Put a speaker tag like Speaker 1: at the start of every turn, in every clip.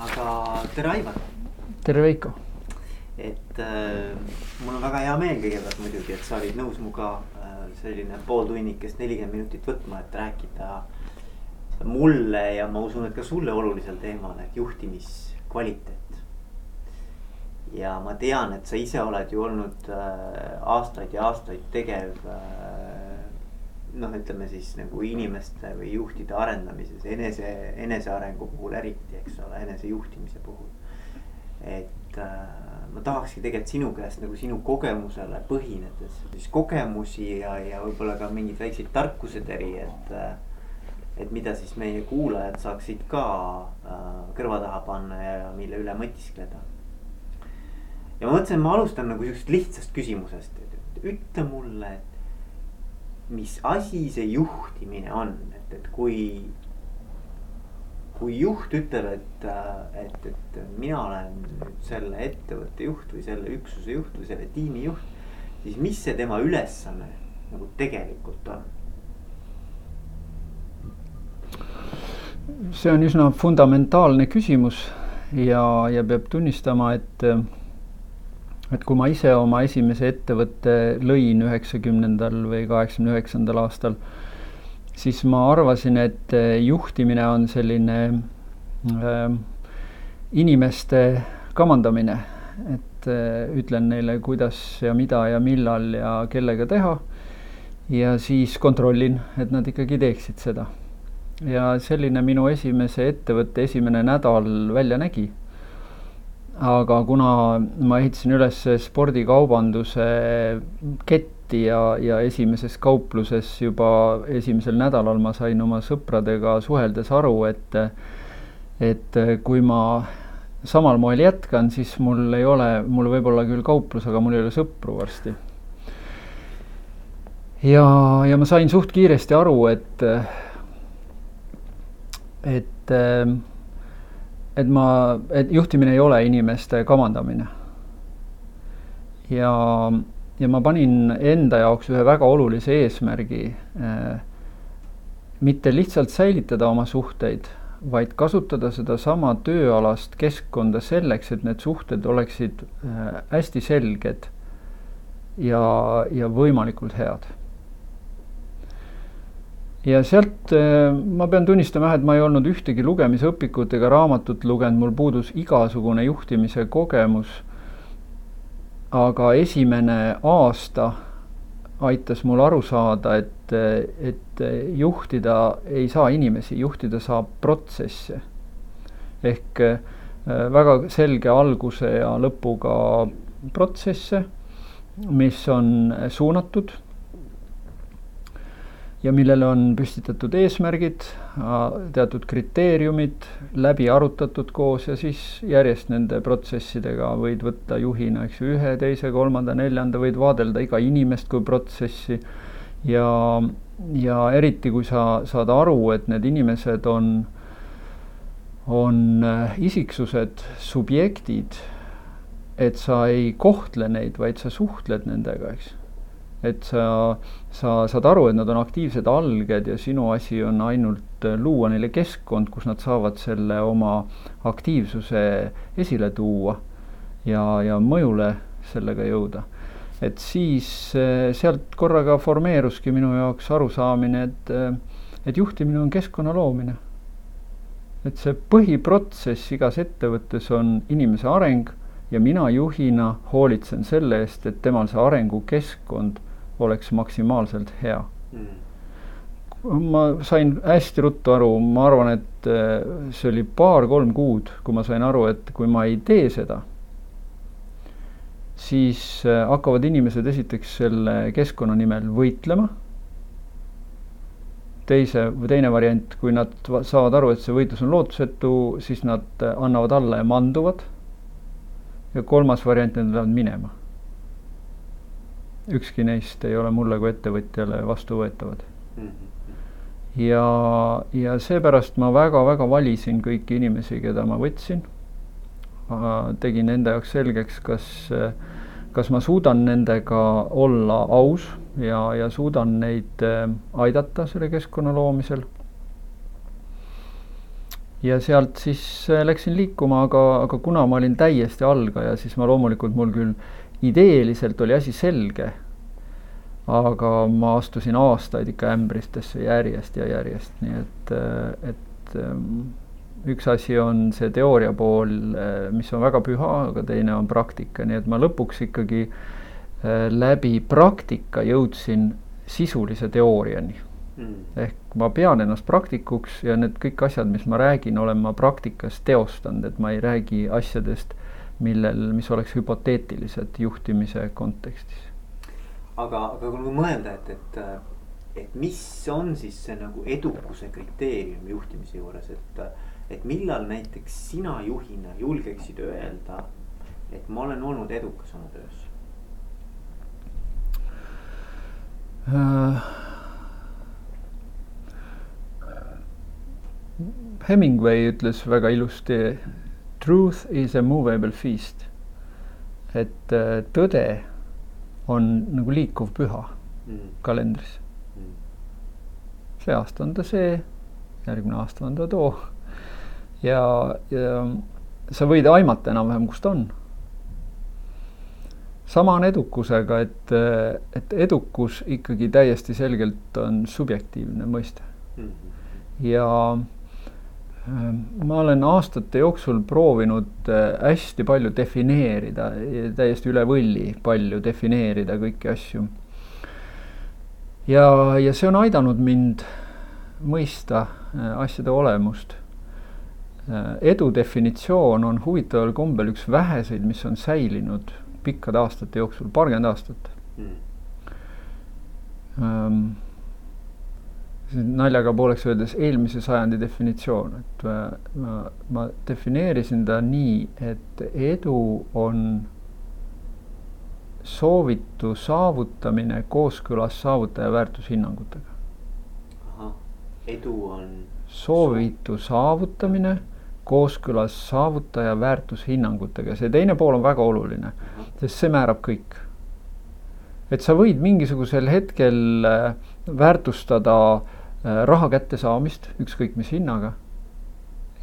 Speaker 1: aga tere, Aivar.
Speaker 2: tere, Veiko.
Speaker 1: et äh, mul on väga hea meel kõigepealt muidugi, et sa olid nõus minuga äh, selline pooltunnikest nelikümmend minutit võtma, et rääkida mulle ja ma usun, et ka sulle olulisel teemal, et juhtimiskvaliteet. ja ma tean, et sa ise oled ju olnud äh, aastaid ja aastaid tegev äh, noh, ütleme siis nagu inimeste või juhtide arendamises, enese, enesearengu puhul eriti, eks ole, enesejuhtimise puhul. et äh, ma tahakski tegelikult sinu käest nagu sinu kogemusele põhinedes siis kogemusi ja, ja võib-olla ka mingeid väikseid tarkuseteri, et äh, et mida siis meie kuulajad saaksid ka äh, kõrva taha panna ja mille üle mõtiskleda. ja ma mõtlesin, ma alustan nagu sihukesest lihtsast küsimusest, et ütle mulle, et mis asi see juhtimine on, et, et kui. kui juht ütleb, et, et, et mina olen nüüd selle ettevõtte juht või selle üksuse juht või selle tiimi juht. siis mis see tema ülesanne nagu tegelikult on?
Speaker 2: see on üsna fundamentaalne küsimus ja, ja peab tunnistama, et et kui ma ise oma esimese ettevõtte lõin üheksakümnendal või kaheksakümne üheksandal aastal, siis ma arvasin, et juhtimine on selline äh, inimeste kamandamine, et äh, ütlen neile, kuidas ja mida ja millal ja kellega teha. ja siis kontrollin, et nad ikkagi teeksid seda. ja selline minu esimese ettevõtte esimene nädal välja nägi aga kuna ma ehitasin üles spordikaubanduse ketti ja, ja esimeses kaupluses juba esimesel nädalal ma sain oma sõpradega suheldes aru, et, et kui ma samal moel jätkan, siis mul ei ole, mul võib olla küll kauplus, aga mul ei ole sõpru varsti. ja, ja ma sain suht kiiresti aru, et, et et ma, et juhtimine ei ole inimeste kamandamine. ja, ja ma panin enda jaoks ühe väga olulise eesmärgi äh,. mitte lihtsalt säilitada oma suhteid, vaid kasutada sedasama tööalast keskkonda selleks, et need suhted oleksid äh, hästi selged ja, ja võimalikult head ja sealt äh, ma pean tunnistama jah, et ma ei olnud ühtegi lugemisõpikut ega raamatut lugenud, mul puudus igasugune juhtimise kogemus. aga esimene aasta aitas mul aru saada, et, et juhtida ei saa inimesi, juhtida saab protsesse. ehk äh, väga selge alguse ja lõpuga protsesse, mis on suunatud ja millele on püstitatud eesmärgid, teatud kriteeriumid läbi arutatud koos ja siis järjest nende protsessidega võid võtta juhina, eks ju, ühe, teise, kolmanda, neljanda, võid vaadelda iga inimest kui protsessi. ja, ja eriti, kui sa saad aru, et need inimesed on, on äh, isiksused, subjektid, et sa ei kohtle neid, vaid sa suhtled nendega, eks et sa, sa saad aru, et nad on aktiivsed alged ja sinu asi on ainult luua neile keskkond, kus nad saavad selle oma aktiivsuse esile tuua ja, ja mõjule sellega jõuda. et siis eh, sealt korraga formeeruski minu jaoks arusaamine, et, eh, et juhtimine on keskkonna loomine. et see põhiprotsess igas ettevõttes on inimese areng ja mina juhina hoolitsen selle eest, et temal see arengukeskkond oleks maksimaalselt hea mm. ma sain hästi ruttu aru, ma arvan, et äh, see oli paar-kolm kuud, kui ma sain aru, et kui ma ei tee seda, siis äh, hakkavad inimesed esiteks selle keskkonna nimel võitlema. teise või teine variant, kui nad saavad aru, et see võitlus on lootusetu, siis nad äh, annavad alla ja manduvad. ja kolmas variant, nad lähevad minema ükski neist ei ole mulle kui ettevõtjale vastuvõetavad mm. -hmm. ja, ja seepärast ma väga-väga valisin kõiki inimesi, keda ma võtsin. tegin enda jaoks selgeks, kas, kas ma suudan nendega olla aus ja, ja suudan neid äh, aidata selle keskkonna loomisel. ja sealt siis äh, läksin liikuma, aga, aga kuna ma olin täiesti algaja, siis ma loomulikult, mul küll ideeliselt oli asi selge, aga ma astusin aastaid ikka ämbristesse järjest ja järjest, nii et, äh, et ähm, üks asi on see teooria pool, äh, mis on väga püha, aga teine on praktika, nii et ma lõpuks ikkagi läbi praktika jõudsin sisulise teooriani. Mm.. ehk ma pean ennast praktikuks ja need kõik asjad, mis ma räägin, olen ma praktikas teostanud, et ma ei räägi asjadest, millel, mis oleks hüpoteetilised juhtimise kontekstis.
Speaker 1: aga, aga kui mõelda, et, et, et mis on siis see nagu edukuse kriteerium juhtimise juures, et, et millal näiteks sina juhina julgeksid öelda, et ma olen olnud edukas oma töös
Speaker 2: uh...? Hemingway ütles väga ilusti, truth is a movable feast. et äh, tõde on nagu liikuv püha mm. kalendris mm.. see aasta on ta see, järgmine aasta on ta too. ja, ja sa võid aimata enam-vähem, kus ta on. sama on edukusega, et, et edukus ikkagi täiesti selgelt on subjektiivne mõiste mm. ja Äh, ma olen aastate jooksul proovinud äh, hästi palju defineerida, täiesti üle võlli palju defineerida kõiki asju. ja, ja see on aidanud mind mõista äh, asjade olemust. edu definitsioon on huvitaval kombel üks väheseid, mis on säilinud pikkade aastate jooksul, paarkümmend aastat mm. Naljaga pooleks öeldes eelmise sajandi definitsioon, et ma, ma, ma defineerisin ta nii, et edu on soovitu saavutamine kooskõlas saavutaja väärtushinnangutega.
Speaker 1: edu on?
Speaker 2: soovitu saavutamine kooskõlas saavutaja väärtushinnangutega, see teine pool on väga oluline, sest see määrab kõik. et sa võid mingisugusel hetkel äh, väärtustada äh, Äh, raha kättesaamist, ükskõik mis hinnaga.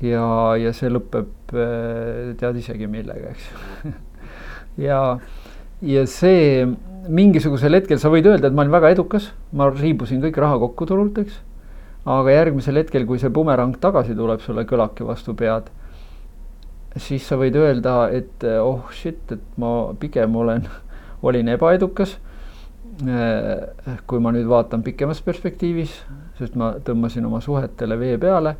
Speaker 2: ja, ja see lõpeb äh, tead isegi millega, eks ja, ja see mingisugusel hetkel sa võid öelda, et ma olin väga edukas, ma riibusin kõik raha kokku turult, eks. aga järgmisel hetkel, kui see bumerang tagasi tuleb sulle kõlaki vastu pead, siis sa võid öelda, et oh shit, et ma pigem olen, olin ebaedukas Äh, kui ma nüüd vaatan pikemas perspektiivis, sest ma tõmbasin oma suhetele vee peale.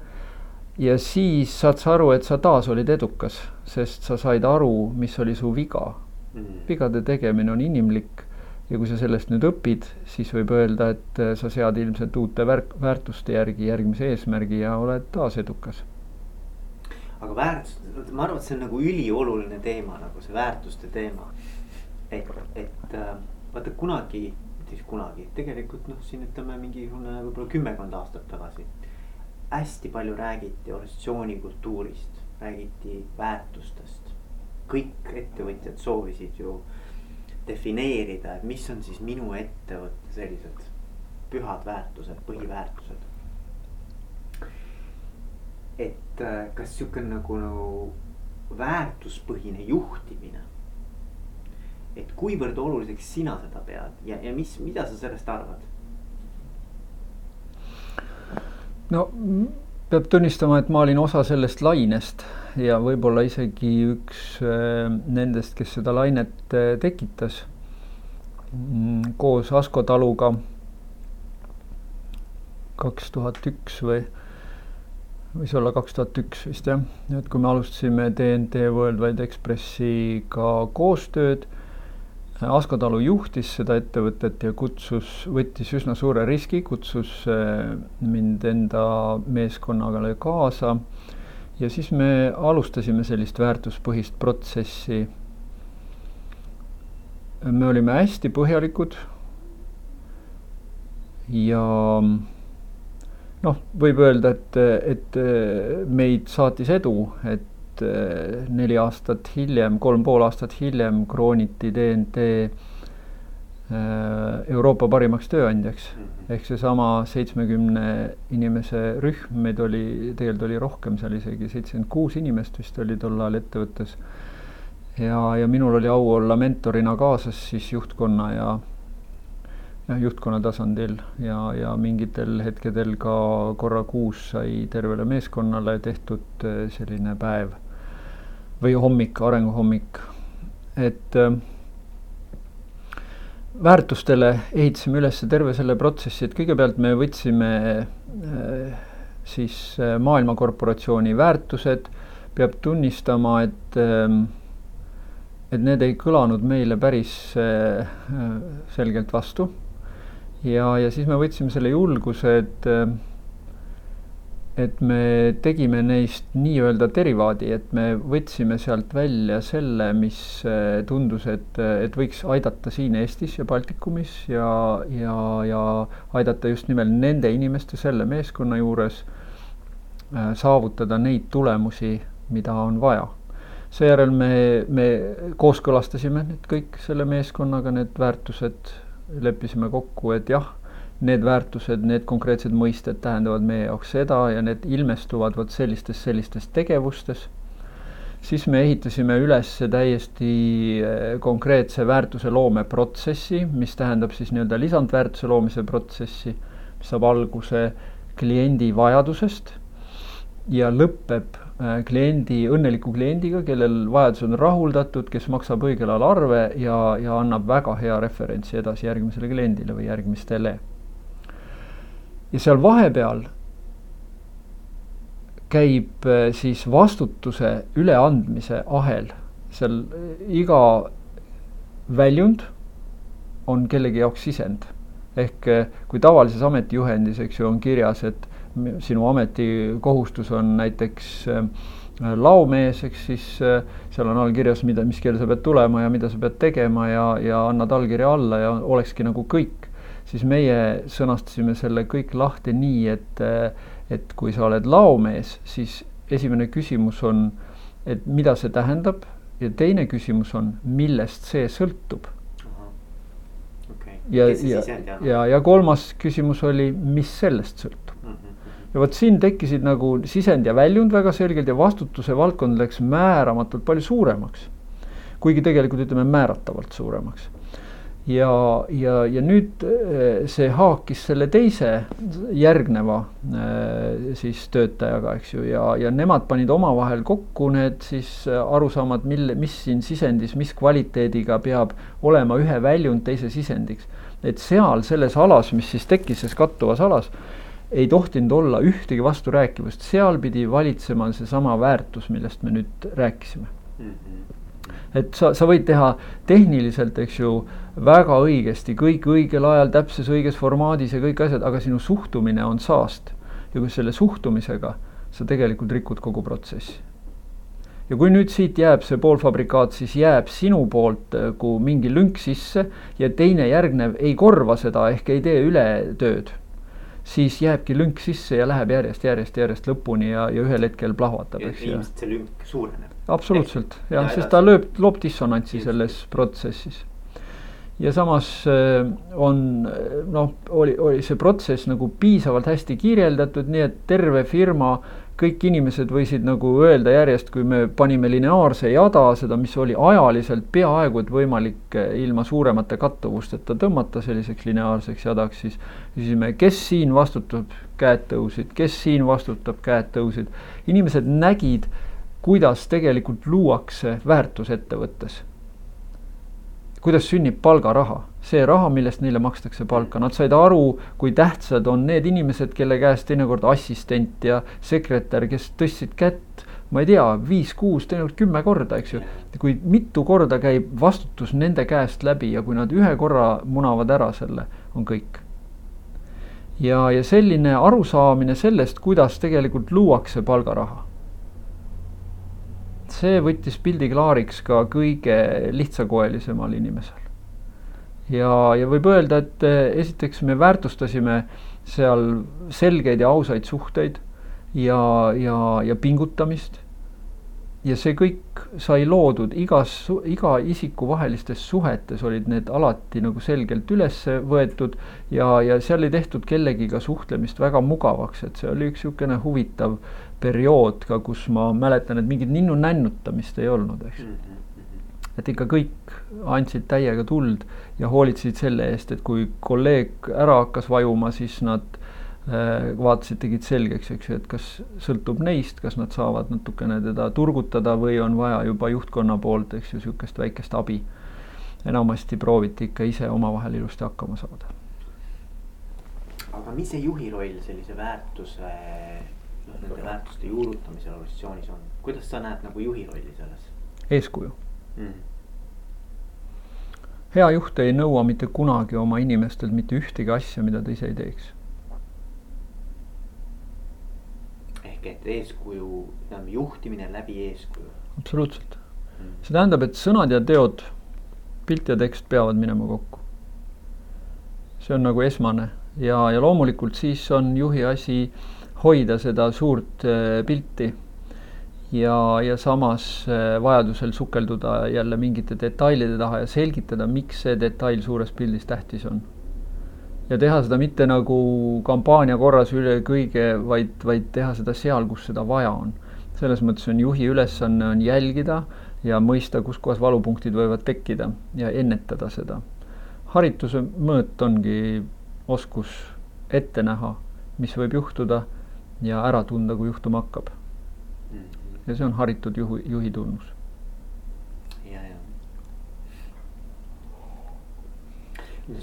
Speaker 2: ja siis saad sa aru, et sa taas olid edukas, sest sa said aru, mis oli su viga mm.. vigade tegemine on inimlik ja kui sa sellest nüüd õpid, siis võib öelda, et äh, sa sead ilmselt uute värk, väärtuste järgi järgmise eesmärgi ja oled taas edukas.
Speaker 1: aga väärtus, ma arvan, et see on nagu ülioluline teema, nagu see väärtuste teema. et, et äh vaata kunagi, siis kunagi, tegelikult noh, siin ütleme mingisugune võib-olla kümmekond aastat tagasi. hästi palju räägiti organisatsioonikultuurist, räägiti väärtustest. kõik ettevõtjad soovisid ju defineerida, et mis on siis minu ettevõtte sellised pühad väärtused, põhiväärtused. et äh, kas sihuke nagu, nagu väärtuspõhine juhtimine et kuivõrd oluliseks sina seda pead ja, ja mis, mida sa sellest arvad?
Speaker 2: no peab tunnistama, et ma olin osa sellest lainest ja võib-olla isegi üks äh, nendest, kes seda lainet äh, tekitas mm, koos Asko Taluga kaks tuhat üks või võis olla kaks tuhat üks vist jah, et kui me alustasime DNT Worldwide Expressiga koostööd Asko Talu juhtis seda ettevõtet ja kutsus, võttis üsna suure riski, kutsus äh, mind enda meeskonnaga kaasa. ja siis me alustasime sellist väärtuspõhist protsessi. me olime hästi põhjalikud. ja noh, võib öelda, et, et meid saatis edu, et et neli aastat hiljem, kolm pool aastat hiljem krooniti DNT Euroopa parimaks tööandjaks. -hmm. ehk seesama seitsmekümne inimese rühm, meid oli, tegelikult oli rohkem seal isegi, seitsekümmend kuus inimest vist oli tol ajal ettevõttes. ja, ja minul oli au olla mentorina kaasas siis juhtkonna ja jah, juhtkonna tasandil ja, ja mingitel hetkedel ka korra kuus sai tervele meeskonnale tehtud eh, selline päev või hommik, arenguhommik, et äh, väärtustele ehitasime üles terve selle protsessi, et kõigepealt me võtsime äh, siis äh, maailmakorporatsiooni väärtused, peab tunnistama, et äh, et need ei kõlanud meile päris äh, selgelt vastu. Ja, ja siis me võtsime selle julguse, et et me tegime neist nii-öelda derivaadi, et me võtsime sealt välja selle, mis tundus, et, et võiks aidata siin Eestis ja Baltikumis ja, ja, ja aidata just nimelt nende inimeste selle meeskonna juures äh, saavutada neid tulemusi, mida on vaja. seejärel me, me kooskõlastasime need kõik selle meeskonnaga, need väärtused leppisime kokku, et jah, need väärtused, need konkreetsed mõisted tähendavad meie jaoks seda ja need ilmestuvad vot sellistes, sellistes tegevustes, siis me ehitasime üles täiesti eh, konkreetse väärtuse loome protsessi, mis tähendab siis nii-öelda lisandväärtuse loomise protsessi, mis saab alguse kliendi vajadusest ja lõpeb Äh, kliendi, õnneliku kliendiga, kellel vajadused on rahuldatud, kes maksab õigel ajal arve ja, ja annab väga hea referentsi edasi järgmisele kliendile või järgmistele. Ja seal vahepeal käib äh, siis vastutuse üleandmise ahel, seal äh, iga väljund on kellegi jaoks sisend. ehk kui tavalises ametijuhendis, eks ju, on kirjas, et sinu ametikohustus on näiteks äh, laomees, eks siis äh, seal on all kirjas, mida, mis kell sa pead tulema ja mida sa pead tegema ja, ja annad allkirja alla ja olekski nagu kõik. Siis meie sõnastasime selle kõik lahti nii, et, et kui sa oled laomees, siis esimene küsimus on, et mida see tähendab ja teine küsimus on, millest see sõltub
Speaker 1: okay..
Speaker 2: ja, ja, ja, ja kolmas küsimus oli, mis sellest sõltub mm. -hmm ja vot siin tekkisid nagu sisend ja väljund väga selgelt ja vastutuse valdkond läks määramatult palju suuremaks. kuigi tegelikult ütleme määratavalt suuremaks. Ja, ja, ja nüüd eh, see haakis selle teise järgneva eh, siis töötajaga, eks ju, ja, ja nemad panid omavahel kokku need siis arusaamad, mille, mis siin sisendis, mis kvaliteediga peab olema ühe väljund teise sisendiks. et seal selles alas, mis siis tekkis, selles kattuvas alas ei tohtinud olla ühtegi vasturääkivust, seal pidi valitsema seesama väärtus, millest me nüüd rääkisime mm. -hmm. Et sa, sa võid teha tehniliselt, eks ju, väga õigesti, kõik õigel ajal, täpses õiges formaadis ja kõik asjad, aga sinu suhtumine on saast. ja kui selle suhtumisega sa tegelikult rikud kogu protsessi. ja kui nüüd siit jääb see poolfabrikaat, siis jääb sinu poolt nagu mingi lünk sisse ja teine järgnev ei korva seda ehk ei tee ületööd siis jääbki lünk sisse ja läheb järjest, järjest, järjest lõpuni ja, ja ühel hetkel plahvatab, eks
Speaker 1: ju. ilmselt see lünk suureneb.
Speaker 2: Absoluutselt jah ja, sest ta lööb, loob dissonantsi selles protsessis. ja samas äh, on noh, oli, oli see protsess nagu piisavalt hästi kirjeldatud, nii et terve firma kõik inimesed võisid nagu öelda järjest, kui me panime lineaarse jada, seda, mis oli ajaliselt peaaegu et võimalik eh, ilma suuremate kattuvusteta tõmmata selliseks lineaarseks jadaks, siis küsisime, kes siin vastutab, käed tõusid, kes siin vastutab, käed tõusid. inimesed nägid, kuidas tegelikult luuakse väärtus ettevõttes kuidas sünnib palgaraha, see raha, millest neile makstakse palka, nad said aru, kui tähtsad on need inimesed, kelle käest teinekord assistent ja sekretär, kes tõstsid kätt, ma ei tea, viis-kuus, teinekord kümme korda, eks ju. kui mitu korda käib vastutus nende käest läbi ja kui nad ühe korra munavad ära selle, on kõik. ja, ja selline arusaamine sellest, kuidas tegelikult luuakse palgaraha see võttis pildi klaariks ka kõige lihtsakoelisemal inimesel. ja, ja võib öelda, et eh, esiteks me väärtustasime seal selgeid ja ausaid suhteid ja, ja, ja pingutamist. ja see kõik sai loodud igas, iga isiku vahelistes suhetes olid need alati nagu selgelt üles võetud ja, ja seal ei tehtud kellegiga suhtlemist väga mugavaks, et see oli üks niisugune huvitav periood ka, kus ma mäletan, et mingit ninnu-nännutamist ei olnud, eks mm. -hmm et ikka kõik andsid täiega tuld ja hoolitsesid selle eest, et kui kolleeg ära hakkas vajuma, siis nad Äh, vaatasid, tegid selgeks, eks ju, et kas sõltub neist, kas nad saavad natukene teda turgutada või on vaja juba juhtkonna poolt, eks ju, niisugust väikest abi. enamasti prooviti ikka ise omavahel ilusti hakkama saada.
Speaker 1: aga mis see juhi roll sellise väärtuse, nende väärtuste juurutamisel organisatsioonis on, kuidas sa näed nagu juhi rolli selles?
Speaker 2: eeskuju mm. hea juht ei nõua mitte kunagi oma inimestelt mitte ühtegi asja, mida ta ise ei teeks
Speaker 1: ehk et eeskuju, tähendab juhtimine läbi eeskuju.
Speaker 2: absoluutselt mm., see tähendab, et sõnad ja teod, pilt ja tekst peavad minema kokku. see on nagu esmane ja, ja loomulikult siis on juhi asi hoida seda suurt äh, pilti ja, ja samas äh, vajadusel sukelduda jälle mingite detailide taha ja selgitada, miks see detail suures pildis tähtis on ja teha seda mitte nagu kampaania korras üle kõige, vaid, vaid teha seda seal, kus seda vaja on. selles mõttes on juhi ülesanne on jälgida ja mõista, kus kohas valupunktid võivad tekkida ja ennetada seda. harituse mõõt ongi oskus ette näha, mis võib juhtuda ja ära tunda, kui juhtuma hakkab. ja see on haritud juhi, juhi tunnus.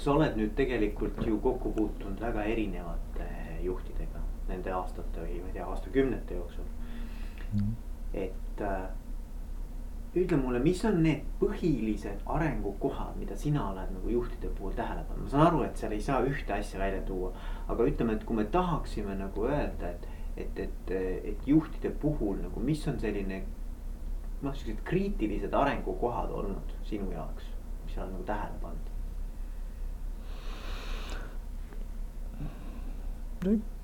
Speaker 1: Sa oled nüüd tegelikult ju kokku puutunud väga erinevate juhtidega nende aastate või ma ei tea, aastakümnete jooksul. Mm.. et äh, ütle mulle, mis on need põhilised arengukohad, mida sina oled nagu juhtide puhul tähele pannud, ma saan aru, et seal ei saa ühte asja välja tuua. aga ütleme, et kui me tahaksime nagu öelda, et, et, et, et juhtide puhul nagu, mis on selline. noh, siuksed kriitilised arengukohad olnud sinu jaoks, mis sa oled nagu tähele pannud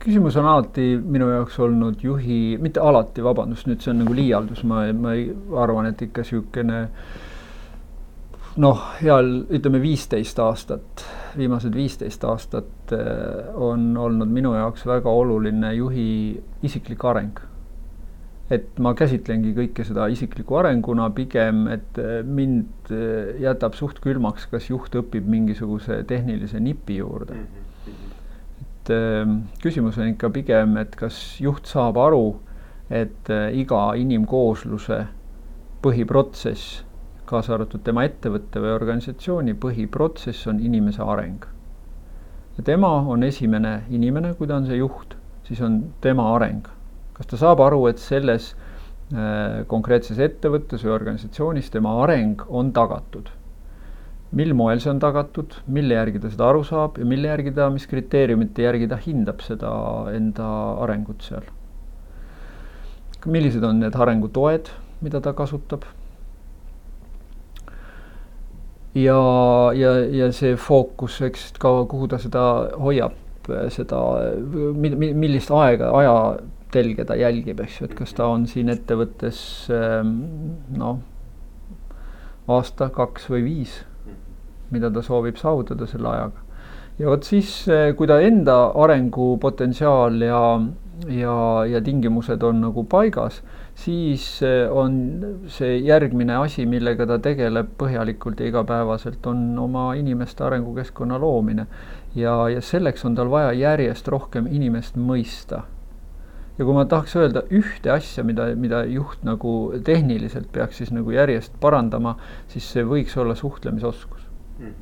Speaker 2: küsimus on alati minu jaoks olnud juhi, mitte alati, vabandust, nüüd see on nagu liialdus, ma, ma ei, arvan, et ikka niisugune noh, heal, ütleme viisteist aastat, viimased viisteist aastat eh, on olnud minu jaoks väga oluline juhi isiklik areng. et ma käsitlengi kõike seda isikliku arenguna pigem, et eh, mind eh, jätab suht külmaks, kas juht õpib mingisuguse tehnilise nipi juurde mm. -hmm et ehm, küsimus on ikka pigem, et kas juht saab aru, et eh, iga inimkoosluse põhiprotsess, kaasa arvatud tema ettevõtte või organisatsiooni põhiprotsess on inimese areng. ja tema on esimene inimene, kui ta on see juht, siis on tema areng. kas ta saab aru, et selles äh, konkreetses ettevõttes või organisatsioonis tema areng on tagatud mil moel see on tagatud, mille järgi ta seda aru saab ja mille järgi ta, mis kriteeriumite järgi ta hindab seda enda arengut seal. millised on need arengutoed, mida ta kasutab? ja, ja, ja see fookus, eks ka, kuhu ta seda hoiab, seda, millist aega, ajatelge ta jälgib, eks ju, et kas ta on siin ettevõttes noh, aasta, kaks või viis mida ta soovib saavutada selle ajaga. ja vot siis, eh, kui ta enda arengupotentsiaal ja, ja, ja tingimused on nagu paigas, siis eh, on see järgmine asi, millega ta tegeleb põhjalikult ja igapäevaselt, on oma inimeste arengukeskkonna loomine. ja, ja selleks on tal vaja järjest rohkem inimest mõista ja kui ma tahaks öelda ühte asja, mida, mida juht nagu tehniliselt peaks siis nagu järjest parandama, siis see võiks olla suhtlemisoskus mm.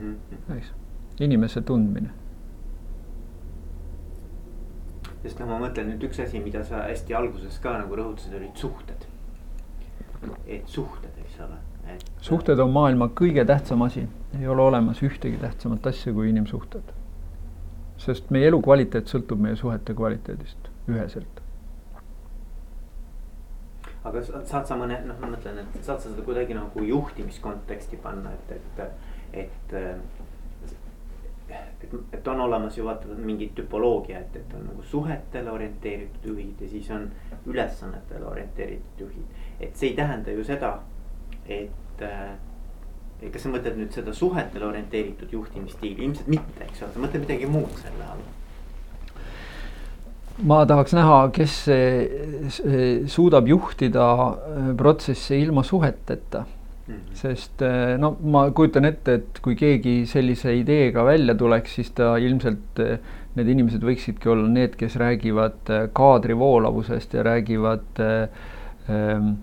Speaker 2: -hmm. inimese tundmine.
Speaker 1: sest noh, ma mõtlen nüüd üks asi, mida sa hästi alguses ka nagu rõhutasid, olid suhted. et suhted, eks ole, et.
Speaker 2: suhted on maailma kõige tähtsam asi, ei ole olemas ühtegi tähtsamat asja kui inimsuhted. sest meie elukvaliteet sõltub meie suhete kvaliteedist üheselt
Speaker 1: aga saad sa mõne, noh, ma mõtlen, et saad sa seda kuidagi nagu juhtimiskonteksti panna, et, et, et, et et, on olemas ju vaata mingi tüpoloogia, et, et on nagu suhetele orienteeritud juhid ja siis on ülesannetele orienteeritud juhid. et see ei tähenda ju seda, et äh, kas sa mõtled nüüd seda suhetele orienteeritud juhtimisstiili, ilmselt mitte, eks ole, sa mõtled midagi muud selle all
Speaker 2: ma tahaks näha, kes suudab juhtida äh, protsessi ilma suheteta. Sest äh, no ma kujutan ette, et kui keegi sellise ideega välja tuleks, siis ta ilmselt, äh, need inimesed võiksidki olla need, kes räägivad kaadri voolavusest ja räägivad ähm,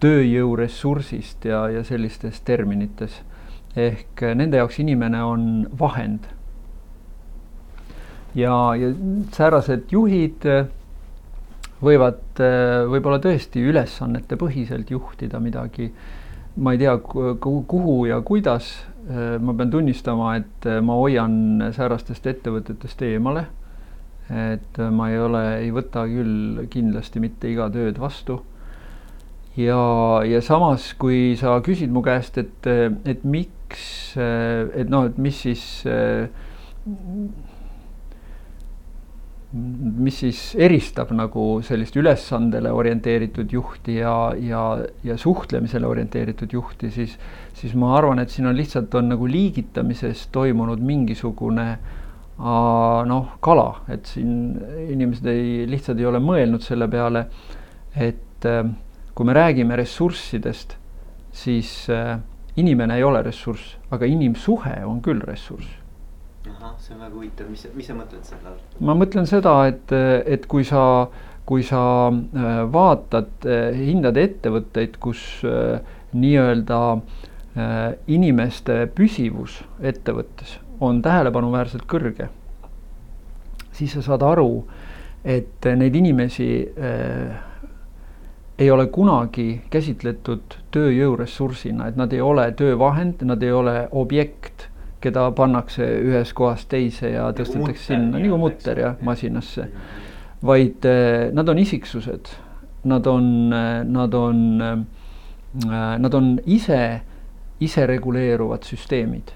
Speaker 2: tööjõuressursist ja, ja sellistes terminites. ehk nende jaoks inimene on vahend ja, ja säärased juhid võivad võib-olla tõesti ülesannete põhiselt juhtida midagi. Ma ei tea, kuhu ja kuidas. Äh, ma pean tunnistama, et ma hoian säärastest ettevõtetest eemale. et ma ei ole, ei võta küll kindlasti mitte iga tööd vastu. ja, ja samas, kui sa küsid mu käest, et, et miks, et noh, et mis siis mis siis eristab nagu sellist ülesandele orienteeritud juhti ja, ja, ja suhtlemisele orienteeritud juhti, siis, siis ma arvan, et siin on lihtsalt on nagu liigitamises toimunud mingisugune noh, kala, et siin inimesed ei, lihtsalt ei ole mõelnud selle peale, et äh, kui me räägime ressurssidest, siis äh, inimene ei ole ressurss, aga inimsuhe on küll ressurss
Speaker 1: ahah, see on väga huvitav, mis, mis sa mõtled selle all?
Speaker 2: ma mõtlen seda, et, et kui sa, kui sa äh, vaatad, äh, hindad ettevõtteid, kus äh, nii-öelda inimeste püsivus ettevõttes on tähelepanuväärselt kõrge, siis sa saad aru, et neid inimesi äh, ei ole kunagi käsitletud tööjõuressursina, et nad ei ole töövahend, nad ei ole objekt keda pannakse ühest kohast teise ja nagu tõstetakse sinna nagu mutter jah, masinasse. vaid eh, nad on isiksused, nad on, eh, nad on, eh, nad on ise, isereguleeruvad süsteemid.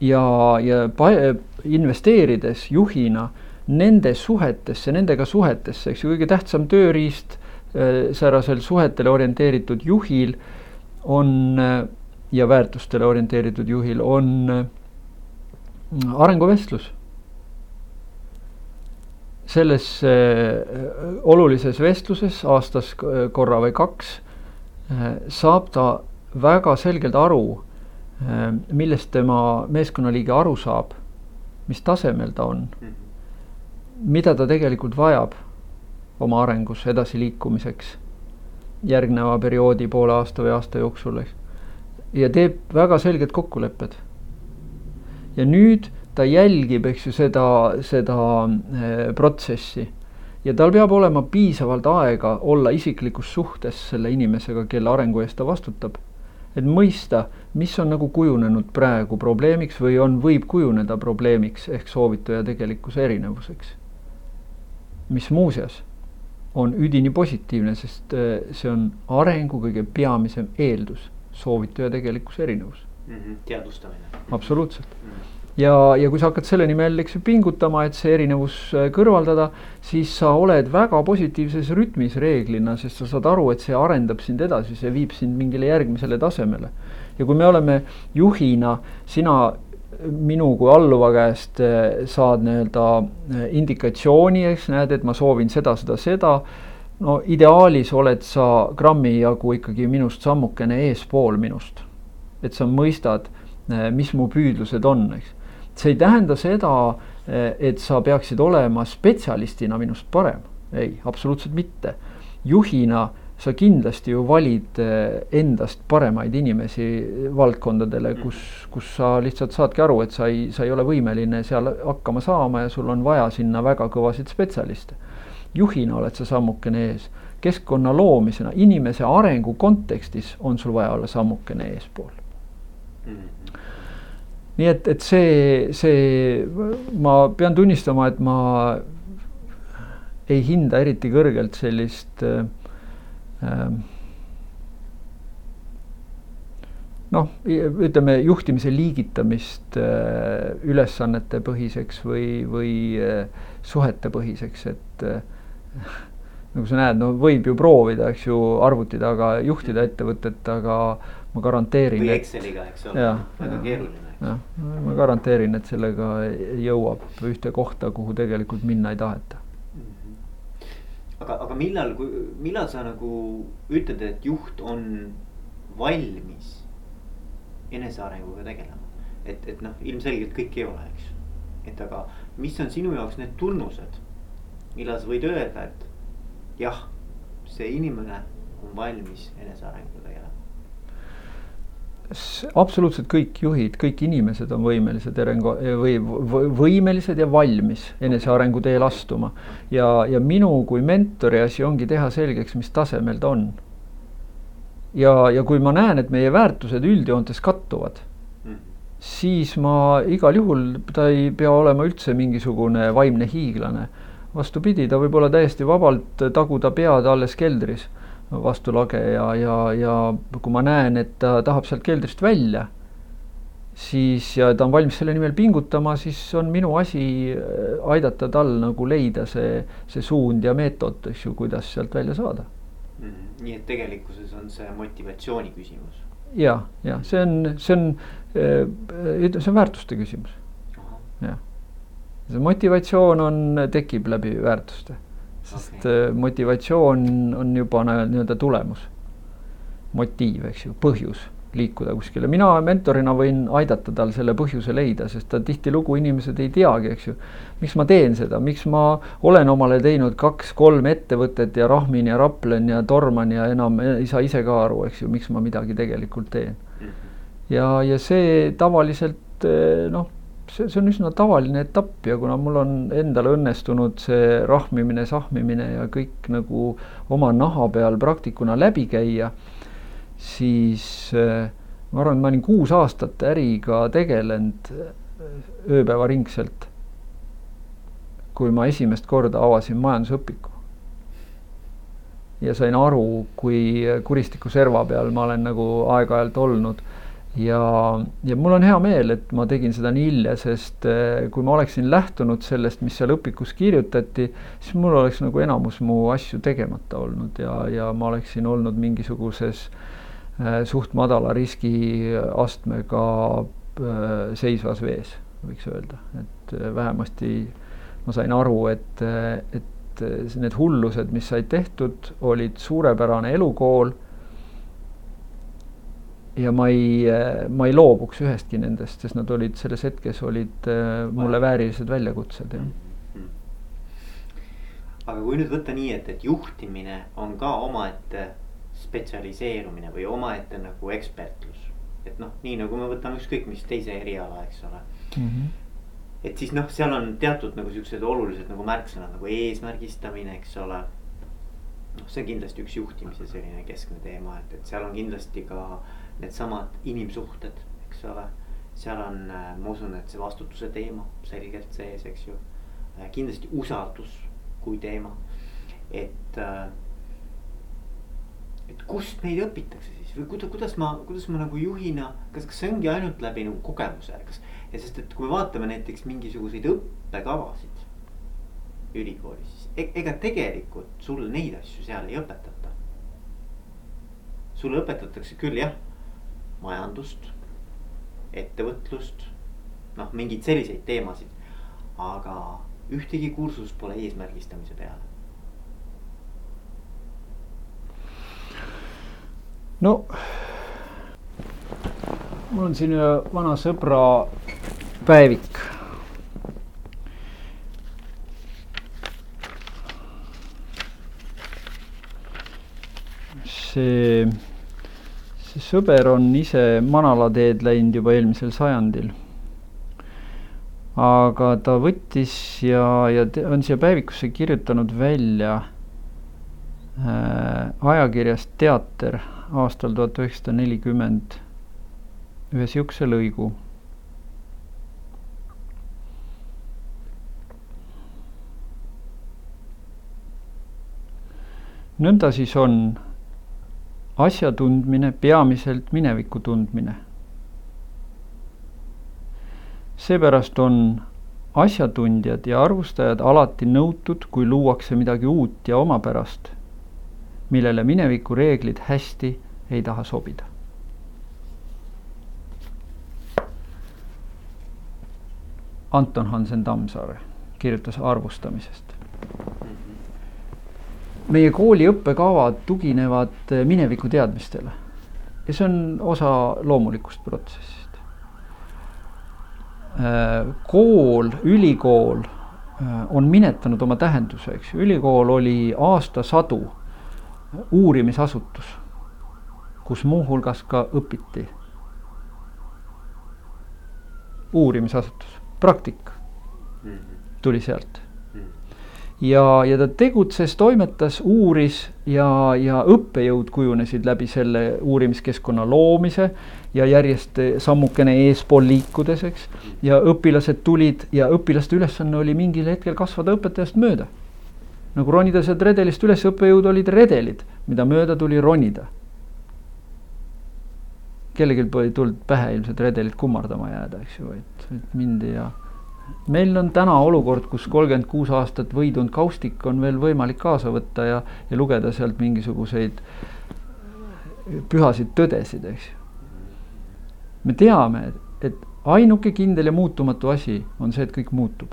Speaker 2: ja, ja investeerides juhina nende suhetesse, nendega suhetesse, eks ju, kõige tähtsam tööriist säärasel suhetele orienteeritud juhil on ja väärtustele orienteeritud juhil on äh, arenguvestlus. selles äh, olulises vestluses aastas korra või kaks äh, saab ta väga selgelt aru, millest tema meeskonnaliige aru saab, mis tasemel ta on, mida ta tegelikult vajab oma arengus edasiliikumiseks järgneva perioodi, poole aasta või aasta jooksul, eks ja teeb väga selged kokkulepped. ja nüüd ta jälgib, eks ju, seda, seda äh, protsessi ja tal peab olema piisavalt aega olla isiklikus suhtes selle inimesega, kelle arengu eest ta vastutab. et mõista, mis on nagu kujunenud praegu probleemiks või on, võib kujuneda probleemiks ehk soovitu ja tegelikkuse erinevuseks. mis muuseas on üdini positiivne, sest äh, see on arengu kõige peamisem eeldus soovitu ja tegelikkuse erinevus
Speaker 1: mm. -hmm. teadvustamine.
Speaker 2: absoluutselt mm. -hmm ja, ja kui sa hakkad selle nimel, eks ju, pingutama, et see erinevus äh, kõrvaldada, siis sa oled väga positiivses rütmis reeglina, sest sa saad aru, et see arendab sind edasi, see viib sind mingile järgmisele tasemele. ja kui me oleme juhina, sina minu kui alluva käest äh, saad nii-öelda äh, indikatsiooni, eks näed, et ma soovin seda, seda, seda no ideaalis oled sa grammi jagu ikkagi minust sammukene eespool minust. et sa mõistad, eh, mis mu püüdlused on, eks. see ei tähenda seda, eh, et sa peaksid olema spetsialistina minust parem, ei, absoluutselt mitte. juhina sa kindlasti ju valid eh, endast paremaid inimesi valdkondadele, mm. kus, kus sa lihtsalt saadki aru, et sa ei, sa ei ole võimeline seal hakkama saama ja sul on vaja sinna väga kõvasid spetsialiste juhina oled sa sammukene ees, keskkonna loomisena, inimese arengu kontekstis on sul vaja olla sammukene eespool mm. -hmm. nii et, et see, see, ma pean tunnistama, et ma ei hinda eriti kõrgelt sellist äh, noh, ütleme juhtimise liigitamist äh, ülesannete põhiseks või, või äh, suhete põhiseks, et äh, nagu sa näed, no võib ju proovida, eks ju, arvuti taga juhtida ettevõtet, aga ma garanteerin.
Speaker 1: või Exceliga, eks ole, väga keeruline.
Speaker 2: jah, ma garanteerin, et sellega jõuab ühte kohta, kuhu tegelikult minna ei taheta
Speaker 1: mhm. aga, aga millal, millal sa nagu ütled, et juht on valmis enesearenguga tegelema. et, et noh, ilmselgelt kõik ei ole, eks. et aga mis on sinu jaoks need tunnused, millal sa võid öelda, et jah, see inimene on valmis enesearenguga tegelema?
Speaker 2: absoluutselt kõik juhid, kõik inimesed on võimelised arengu või, või võimelised ja valmis enesearengu teel astuma. ja, ja minu kui mentori asi ongi teha selgeks, mis tasemel ta on ja, ja kui ma näen, et meie väärtused üldjoontes kattuvad mm., siis ma igal juhul, ta ei pea olema üldse mingisugune vaimne hiiglane. Vastupidi, ta võib olla täiesti vabalt taguda pead alles keldris vastu lage ja, ja, ja kui ma näen, et ta tahab sealt keldrist välja, siis ja ta on valmis selle nimel pingutama, siis on minu asi äh, aidata tal nagu leida see, see suund ja meetod, eks ju, kuidas sealt välja saada
Speaker 1: mm. nii et tegelikkuses on see motivatsiooni küsimus.
Speaker 2: ja, ja see on, see on, äh, see on väärtuste küsimus. jah, see motivatsioon on, tekib läbi väärtuste, sest okay. Äh, motivatsioon on juba nii-öelda tulemus, motiiv, eks ju, põhjus liikuda kuskile, mina mentorina võin aidata tal selle põhjuse leida, sest ta tihtilugu inimesed ei teagi, eks ju. miks ma teen seda, miks ma olen omale teinud kaks-kolm ettevõtet ja rahmin ja raplen ja torman ja enam ei saa ise ka aru, eks ju, miks ma midagi tegelikult teen. ja, ja see tavaliselt eh, noh, see, see on üsna tavaline etapp ja kuna mul on endal õnnestunud see rahmimine, sahmimine ja kõik nagu oma naha peal praktikuna läbi käia siis äh, ma arvan, et ma olin kuus aastat äriga tegelenud äh, ööpäevaringselt. kui ma esimest korda avasin majandusõpiku. ja sain aru, kui kuristiku serva peal ma olen nagu aeg-ajalt olnud ja, ja mul on hea meel, et ma tegin seda nii hilja, sest äh, kui ma oleksin lähtunud sellest, mis seal õpikus kirjutati, siis mul oleks nagu enamus mu asju tegemata olnud ja, ja ma oleksin olnud mingisuguses Äh, suht madala riskiastmega äh, seisvas vees, võiks öelda, et äh, vähemasti ma sain aru, et, et need hullused, mis said tehtud, olid suurepärane elukool. Ja ma ei, ma ei loobuks ühestki nendest, sest nad olid selles hetkes olid mulle väärilised väljakutsed, jah mm-hmm.
Speaker 1: aga kui nüüd võtta nii, et, et juhtimine on ka omaette spetsialiseerumine või omaette nagu ekspertlus. et noh, nii nagu me võtame ükskõik mis teise eriala, eks ole mm. -hmm. et siis noh, seal on teatud nagu siuksed olulised nagu märksõnad nagu eesmärgistamine, eks ole. noh, see on kindlasti üks juhtimise selline keskne teema, et, et seal on kindlasti ka needsamad inimsuhted, eks ole. seal on, äh, ma usun, et see vastutuse teema selgelt sees, eks ju. Äh, kindlasti usaldus kui teema, et äh, et kust meid õpitakse siis või kuidas, kuidas ma, kuidas ma nagu juhina, kas, kas see ongi ainult läbi nagu kogemuse, kas. ja sest, et kui me vaatame näiteks mingisuguseid õppekavasid ülikoolis, siis e ega tegelikult sulle neid asju seal ei õpetata. sulle õpetatakse küll jah, majandust, ettevõtlust, noh, mingeid selliseid teemasid, aga ühtegi kursust pole eesmärgistamise peale
Speaker 2: no mul on siin vana sõbra päevik. see, see sõber on ise manalateed läinud juba eelmisel sajandil. aga ta võttis ja, ja on siia päevikusse kirjutanud välja äh, ajakirjast Teater aastal tuhat üheksasada nelikümmend ühe sihukese lõigu. nõnda siis on, asja tundmine, peamiselt mineviku tundmine. seepärast on asjatundjad ja arvustajad alati nõutud, kui luuakse midagi uut ja omapärast, millele mineviku reeglid hästi ei taha sobida. Anton Hansen Tammsaare kirjutas arvustamisest. Meie kooli õppekavad tuginevad mineviku teadmistele ja see on osa loomulikust protsessist. kool, ülikool on minetanud oma tähenduse, eks ju, ülikool oli aastasadu uurimisasutus, kus muuhulgas ka õpiti. uurimisasutus, praktika tuli sealt. Ja, ja ta tegutses, toimetas, uuris ja, ja õppejõud kujunesid läbi selle uurimiskeskkonna loomise ja järjest sammukene eespool liikudes, eks. ja õpilased tulid ja õpilaste ülesanne oli mingil hetkel kasvada õpetajast mööda. nagu ronida sealt redelist üles, õppejõud olid redelid, mida mööda tuli ronida kellelgi pole tulnud pähe ilmselt redelit kummardama jääda, eks ju, et, et mindi ja meil on täna olukord, kus kolmkümmend kuus aastat võidunud kaustik on veel võimalik kaasa võtta ja, ja lugeda sealt mingisuguseid pühasid tõdesid, eks ju. me teame, et ainuke kindel ja muutumatu asi on see, et kõik muutub.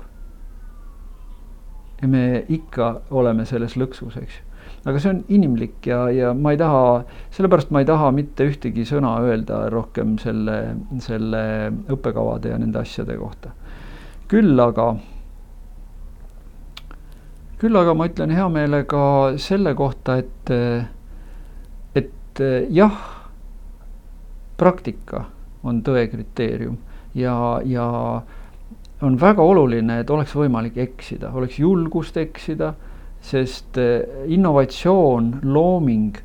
Speaker 2: ja me ikka oleme selles lõksus, eks ju. aga see on inimlik ja, ja ma ei taha, sellepärast ma ei taha mitte ühtegi sõna öelda rohkem selle, selle õppekavade ja nende asjade kohta küll aga, küll aga ma ütlen hea meelega selle kohta, et, et jah, praktika on tõe kriteerium ja, ja on väga oluline, et oleks võimalik eksida, oleks julgust eksida, sest innovatsioon, looming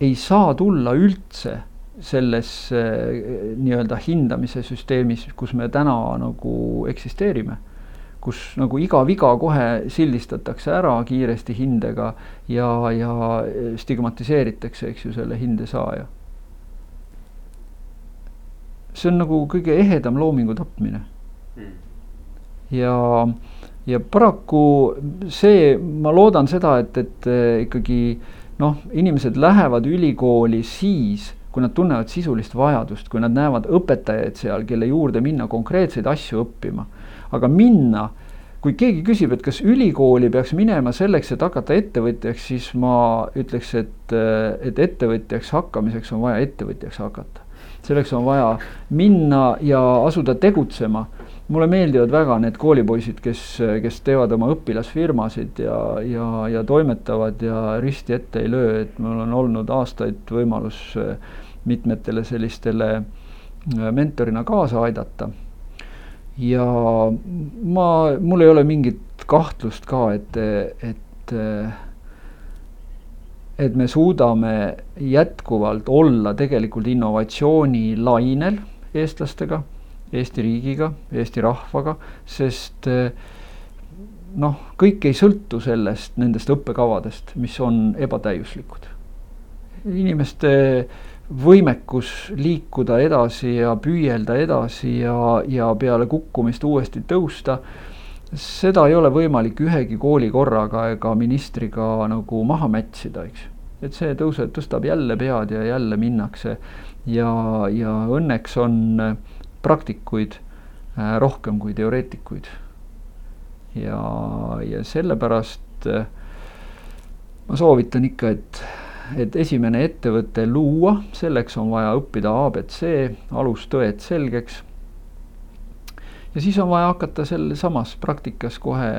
Speaker 2: ei saa tulla üldse selles eh, nii-öelda hindamise süsteemis, kus me täna nagu eksisteerime. kus nagu iga viga kohe sildistatakse ära kiiresti hindega ja, ja stigmatiseeritakse, eks ju, selle hinde saaja. see on nagu kõige ehedam loomingu tapmine mm.. ja, ja paraku see, ma loodan seda, et, et ikkagi noh, inimesed lähevad ülikooli siis kui nad tunnevad sisulist vajadust, kui nad näevad õpetajaid seal, kelle juurde minna konkreetseid asju õppima. aga minna, kui keegi küsib, et kas ülikooli peaks minema selleks, et hakata ettevõtjaks, siis ma ütleks, et, et ettevõtjaks hakkamiseks on vaja ettevõtjaks hakata. selleks on vaja minna ja asuda tegutsema mulle meeldivad väga need koolipoisid, kes, kes teevad oma õpilasfirmasid ja, ja, ja toimetavad ja risti ette ei löö, et mul on olnud aastaid võimalus äh, mitmetele sellistele äh, mentorina kaasa aidata. ja ma, mul ei ole mingit kahtlust ka, et, et äh, et me suudame jätkuvalt olla tegelikult innovatsioonilainel eestlastega Eesti riigiga, Eesti rahvaga, sest eh, noh, kõik ei sõltu sellest, nendest õppekavadest, mis on ebatäiuslikud. inimeste võimekus liikuda edasi ja püüelda edasi ja, ja peale kukkumist uuesti tõusta, seda ei ole võimalik ühegi kooli korraga ega ministriga nagu maha mätsida, eks. et see tõuseb, tõstab jälle pead ja jälle minnakse ja, ja õnneks on praktikuid äh, rohkem kui teoreetikuid. ja, ja sellepärast äh, ma soovitan ikka, et, et esimene ettevõte luua, selleks on vaja õppida abc, alustõed selgeks. ja siis on vaja hakata sellesamas praktikas kohe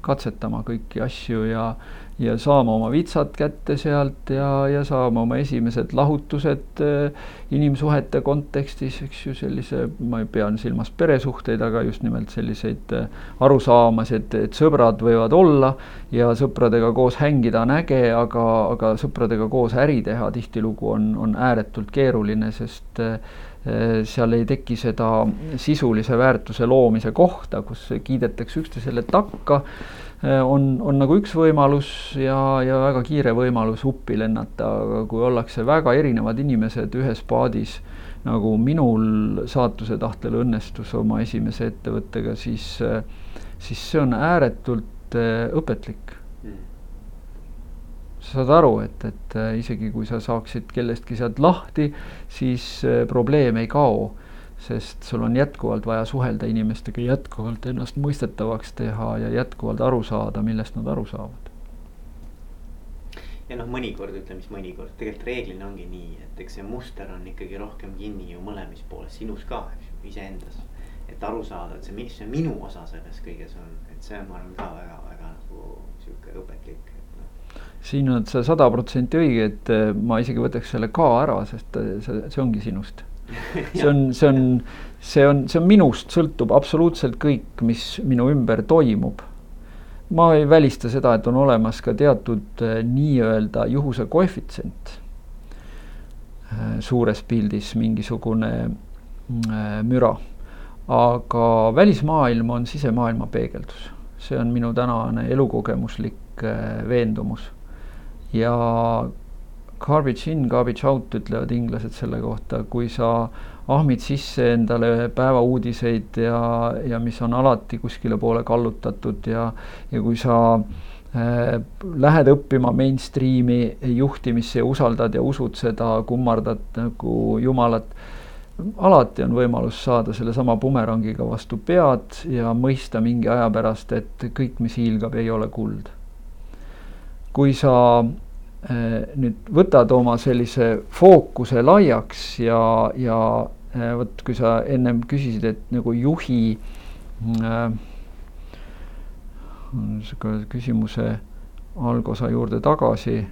Speaker 2: katsetama kõiki asju ja, ja saama oma vitsad kätte sealt ja, ja saama oma esimesed lahutused äh, inimsuhete kontekstis, eks ju, sellise, ma pean silmas peresuhteid, aga just nimelt selliseid äh, arusaamasid, et, sõbrad võivad olla ja sõpradega koos hängida on äge, aga, aga sõpradega koos äri teha tihtilugu on, on ääretult keeruline, sest äh, seal ei teki seda sisulise väärtuse loomise kohta, kus kiidetakse üksteisele takka on, on nagu üks võimalus ja, ja väga kiire võimalus uppi lennata, aga kui ollakse väga erinevad inimesed ühes paadis, nagu minul saatuse tahtel õnnestus oma esimese ettevõttega, siis, siis see on ääretult õpetlik. Sa saad aru, et, et äh, isegi kui sa saaksid kellestki sealt lahti, siis äh, probleem ei kao, sest sul on jätkuvalt vaja suhelda inimestega, jätkuvalt ennast mõistetavaks teha ja jätkuvalt aru saada, millest nad aru saavad.
Speaker 1: ja noh, mõnikord ütleme siis mõnikord, tegelikult reeglina ongi nii, et eks see muster on ikkagi rohkem kinni ju mõlemis pooles, sinus ka, eks ju, iseendas. et aru saada, et see, mis see minu osa selles kõiges on, et see on, ma arvan ka väga-väga nagu sihuke õpetlik
Speaker 2: siin oled sa sada protsenti õige, et äh, ma isegi võtaks selle ka ära, sest äh, see, see ongi sinust. see on, see on, see on, see on minust, sõltub absoluutselt kõik, mis minu ümber toimub. ma ei välista seda, et on olemas ka teatud äh, nii-öelda juhuse koefitsient suures pildis mingisugune müra. aga välismaailm on sisemaailma peegeldus, see on minu tänane elukogemuslik veendumus ja garbage in, garbage out ütlevad inglased selle kohta, kui sa ahmid sisse endale päevauudiseid ja, ja mis on alati kuskile poole kallutatud ja, ja kui sa äh, lähed õppima mainstream'i juhtimisse ja usaldad ja usud seda, kummardad nagu jumalat, alati on võimalus saada sellesama bumerangiga vastu pead ja mõista mingi aja pärast, et kõik, mis hiilgab, ei ole kuld. Kui sa nüüd võtad oma sellise fookuse laiaks ja, ja äh, vot kui sa ennem küsisid, et nagu juhi äh, küsimuse algosa juurde tagasi.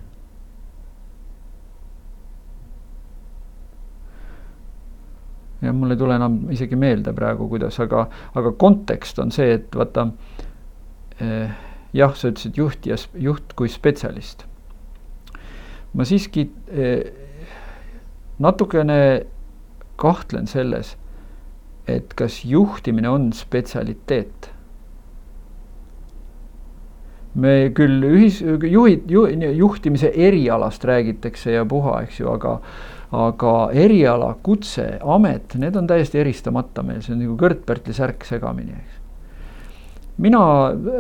Speaker 2: jah, mul ei tule enam isegi meelde praegu, kuidas, aga, aga kontekst on see, et vaata eh, jah, sa ütlesid juht ja juht kui spetsialist. Ma siiski eh, natukene kahtlen selles, et kas juhtimine on spetsialiteet. me küll ühis, juhid ju,, juhtimise erialast räägitakse ja puha, eks ju, aga aga eriala, kutse, amet, need on täiesti eristamata meil, see on nagu Kört-Pärtli särk segamini, eks mina,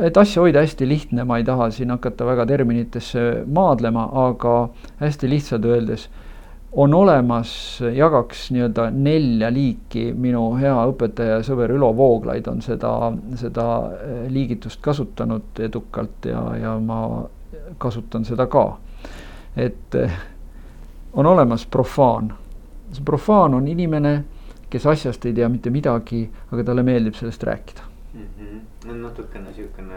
Speaker 2: et asja hoida hästi lihtne, ma ei taha siin hakata väga terminitesse maadlema, aga hästi lihtsalt öeldes on olemas, jagaks nii-öelda nelja liiki, minu hea õpetaja ja sõber Ülo Vooglaid on seda, seda eh, liigitust kasutanud edukalt ja, ja ma kasutan seda ka. et eh, on olemas profaan. see profaan on inimene, kes asjast ei tea mitte midagi, aga talle meeldib sellest rääkida
Speaker 1: mm. -hmm natukene siukene,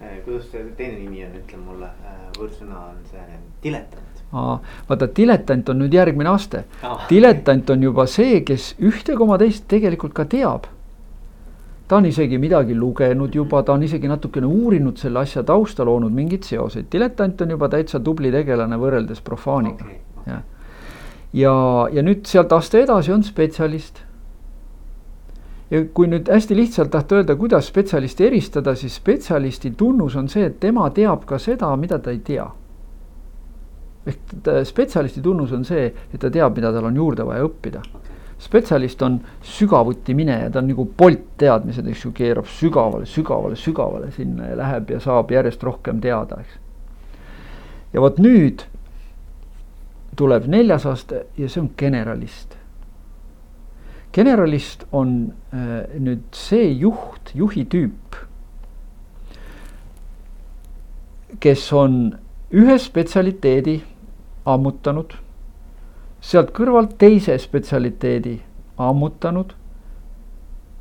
Speaker 1: eh, kuidas see teine nimi on, ütle mulle, eh, võõrsõna on see diletant.
Speaker 2: vaata, diletant on nüüd järgmine aste ah.. diletant on juba see, kes ühte koma teist tegelikult ka teab. ta on isegi midagi lugenud juba, ta on isegi natukene uurinud selle asja tausta, loonud mingeid seoseid. diletant on juba täitsa tubli tegelane võrreldes profaaniga. Okay. ja, ja, ja nüüd sealt aste edasi on spetsialist ja kui nüüd hästi lihtsalt tahta öelda, kuidas spetsialisti eristada, siis spetsialisti tunnus on see, et tema teab ka seda, mida ta ei tea. ehk spetsialisti tunnus on see, et ta teab, mida tal on juurde vaja õppida. spetsialist on sügavuti mineja, ta on nagu Bolt teadmised, eks ju, keerab sügavale, sügavale, sügavale sinna ja läheb ja saab järjest rohkem teada, eks. ja vot nüüd tuleb neljas aste ja see on generalist generalist on äh, nüüd see juht, juhi tüüp, kes on ühe spetsialiteedi ammutanud, sealt kõrvalt teise spetsialiteedi ammutanud,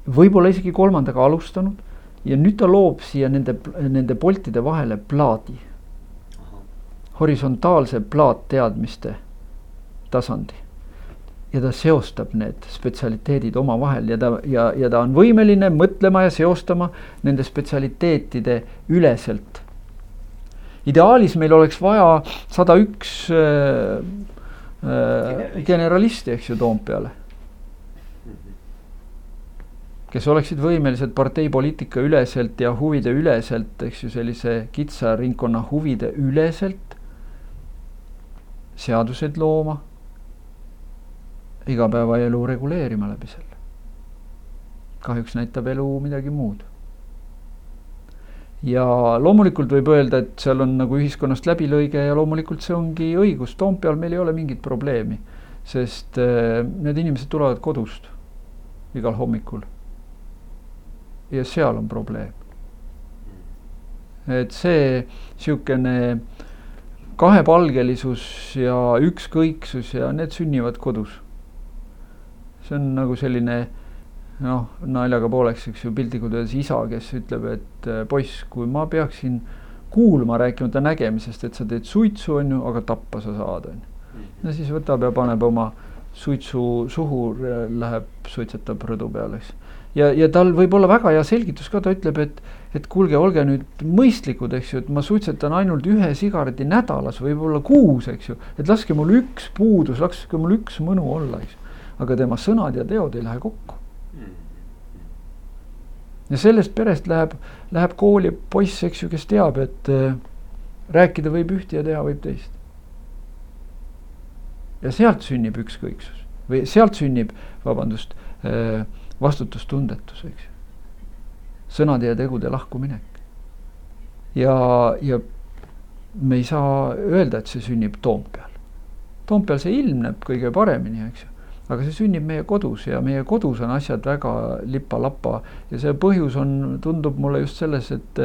Speaker 2: võib-olla isegi kolmandaga alustanud ja nüüd ta loob siia nende, nende poltide vahele plaadi. horisontaalse plaatteadmiste tasandi ja ta seostab need spetsialiteedid omavahel ja ta ja, ja ta on võimeline mõtlema ja seostama nende spetsialiteetide üleselt. ideaalis meil oleks vaja sada üks äh, äh, generalisti, eks ju, Toompeale. kes oleksid võimelised parteipoliitika üleselt ja huvide üleselt, eks ju, sellise kitsa ringkonna huvide üleselt seaduseid looma, igapäevaelu reguleerima läbi selle. kahjuks näitab elu midagi muud. ja loomulikult võib öelda, et seal on nagu ühiskonnast läbilõige ja loomulikult see ongi õigus, Toompeal meil ei ole mingit probleemi, sest äh, need inimesed tulevad kodust igal hommikul ja seal on probleem. et see niisugune kahepalgelisus ja ükskõiksus ja need sünnivad kodus. See on nagu selline noh, naljaga pooleks, eks ju, piltlikult öeldes isa, kes ütleb, et äh, poiss, kui ma peaksin kuulma, rääkimata nägemisest, et sa teed suitsu, on ju, aga tappa sa saad, on ju. no siis võtab ja paneb oma suitsu suhu, läheb, suitsetab rõdu peal, eks ja, ja tal võib olla väga hea selgitus ka, ta ütleb, et, et kuulge, olge nüüd mõistlikud, eks ju, et ma suitsetan ainult ühe sigareti nädalas, võib-olla kuus, eks ju. et laske mul üks puudus, laske mul üks mõnu olla, eks ju. Aga tema sõnad ja teod ei lähe kokku. ja sellest perest läheb, läheb kooli poiss, eks ju, kes teab, et äh, rääkida võib ühte ja teha võib teist. ja sealt sünnib ükskõiksus või sealt sünnib, vabandust äh,, vastutustundetus, eks ju. sõnade ja tegude lahkuminek. ja, ja me ei saa öelda, et see sünnib Toompeal. Toompeal see ilmneb kõige paremini, eks ju, aga see sünnib meie kodus ja meie kodus on asjad väga lipa-lapa ja see põhjus on, tundub mulle just selles, et,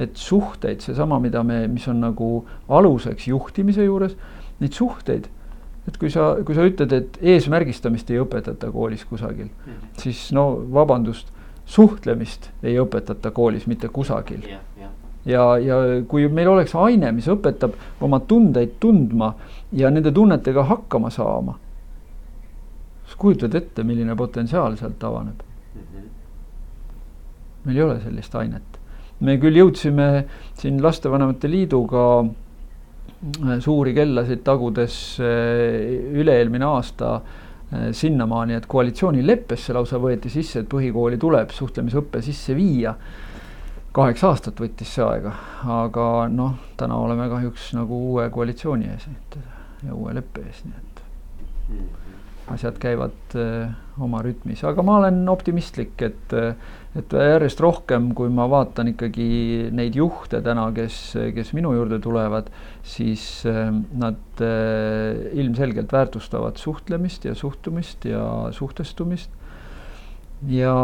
Speaker 2: et suhteid, seesama, mida me, mis on nagu aluseks juhtimise juures, neid suhteid et kui sa, kui sa ütled, et eesmärgistamist ei õpetata koolis kusagil mm, -hmm. siis no vabandust, suhtlemist ei õpetata koolis mitte kusagil yeah,. Yeah. ja, ja kui meil oleks aine, mis õpetab oma tundeid tundma ja nende tunnetega hakkama saama, siis kujutad ette, milline potentsiaal sealt avaneb mm. -hmm. meil ei ole sellist ainet. me küll jõudsime siin Lastevanemate Liiduga suuri kellasid tagudes eh, üle-eelmine aasta eh, sinnamaani, et koalitsioonileppesse lausa võeti sisse, et põhikooli tuleb suhtlemisõpe sisse viia. kaheksa aastat võttis see aega, aga noh, täna oleme kahjuks nagu uue koalitsiooni ees, et ja uue leppe ees, nii et mm-hmm. Asjad käivad äh, oma rütmis, aga ma olen optimistlik, et äh, et järjest rohkem, kui ma vaatan ikkagi neid juhte täna, kes, kes minu juurde tulevad, siis äh, nad äh, ilmselgelt väärtustavad suhtlemist ja suhtumist ja suhtestumist. ja,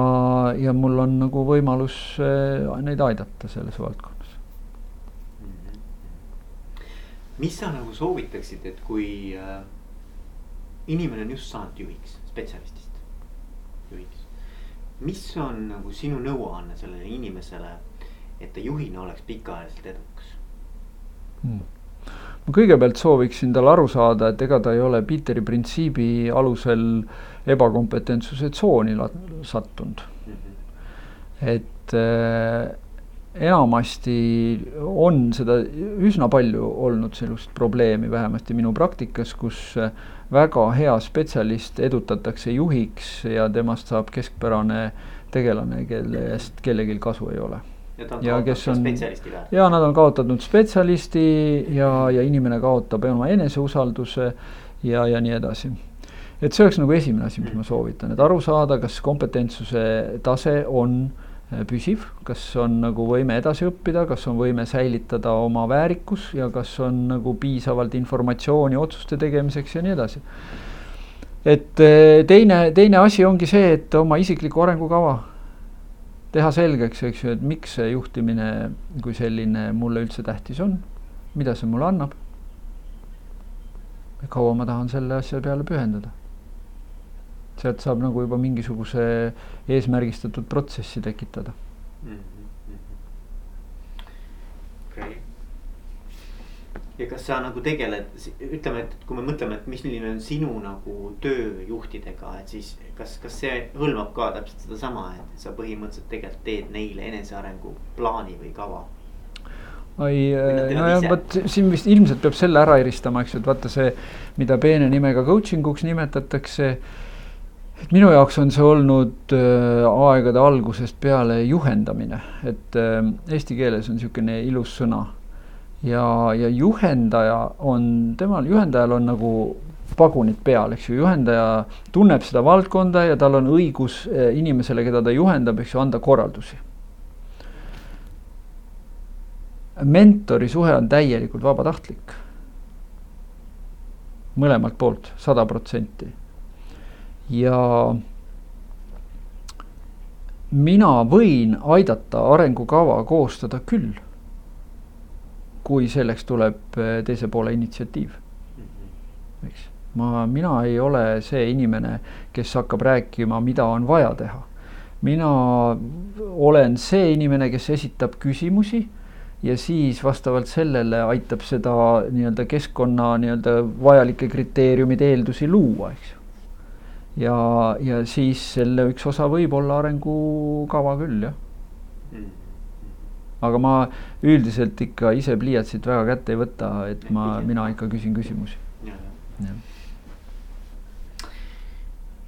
Speaker 2: ja mul on nagu võimalus äh, neid aidata selles valdkonnas.
Speaker 1: mis sa nagu soovitaksid, et kui inimene on just saanud juhiks, spetsialistist juhiks mis on nagu sinu nõuanne sellele inimesele, et ta juhina oleks pikaajaliselt edukas
Speaker 2: hmm.? ma kõigepealt sooviksin tal aru saada, et ega ta ei ole Peteri printsiibi alusel ebakompetentsuse tsooni sattunud mm. -hmm. et äh, enamasti on seda üsna palju olnud sellist probleemi, vähemasti minu praktikas, kus äh, väga hea spetsialist edutatakse juhiks ja temast saab keskpärane tegelane, kelle eest kellelgi kasu ei ole.
Speaker 1: ja, kes on,
Speaker 2: ja nad on kaotanud spetsialisti ja, ja inimene kaotab oma eneseusalduse ja, ja nii edasi. Et see oleks nagu esimene asi, mis ma soovitan, et aru saada, kas kompetentsuse tase on Äh, püsiv, kas on nagu võime edasi õppida, kas on võime säilitada oma väärikus ja kas on nagu piisavalt informatsiooni otsuste tegemiseks ja nii edasi. et äh, teine, teine asi ongi see, et oma isiklikku arengukava teha selgeks, eks ju, et miks see juhtimine kui selline mulle üldse tähtis on, mida see mulle annab. kaua ma tahan selle asja peale pühendada sealt saab nagu juba mingisuguse eesmärgistatud protsessi tekitada mm. -hmm.
Speaker 1: okay. ja kas sa nagu tegeled, ütleme, et kui me mõtleme, et milline on sinu nagu töö juhtidega, et siis kas, kas see hõlmab ka täpselt sedasama, et sa põhimõtteliselt tegelikult teed neile enesearengu plaani või kava?
Speaker 2: ai, nojah, vot siin vist ilmselt peab selle ära eristama, eks ju, et vaata see, mida peene nimega coaching uks nimetatakse et minu jaoks on see olnud äh, aegade algusest peale juhendamine, et äh, eesti keeles on niisugune ilus sõna. ja, ja juhendaja on, temal, juhendajal on nagu pagunid peal, eks ju, juhendaja tunneb seda valdkonda ja tal on õigus äh, inimesele, keda ta juhendab, eks ju, anda korraldusi. mentori suhe on täielikult vabatahtlik. mõlemalt poolt, sada protsenti ja mina võin aidata arengukava koostada küll, kui selleks tuleb eh, teise poole initsiatiiv. eks, ma, mina ei ole see inimene, kes hakkab rääkima, mida on vaja teha. mina olen see inimene, kes esitab küsimusi ja siis vastavalt sellele aitab seda nii-öelda keskkonna nii-öelda vajalikke kriteeriumid, eeldusi luua, eks ju ja, ja siis selle üks osa võib olla arengukava küll, jah. Aga ma üldiselt ikka ise pliiatsit väga kätte ei võta, et ma, mina ikka küsin küsimusi.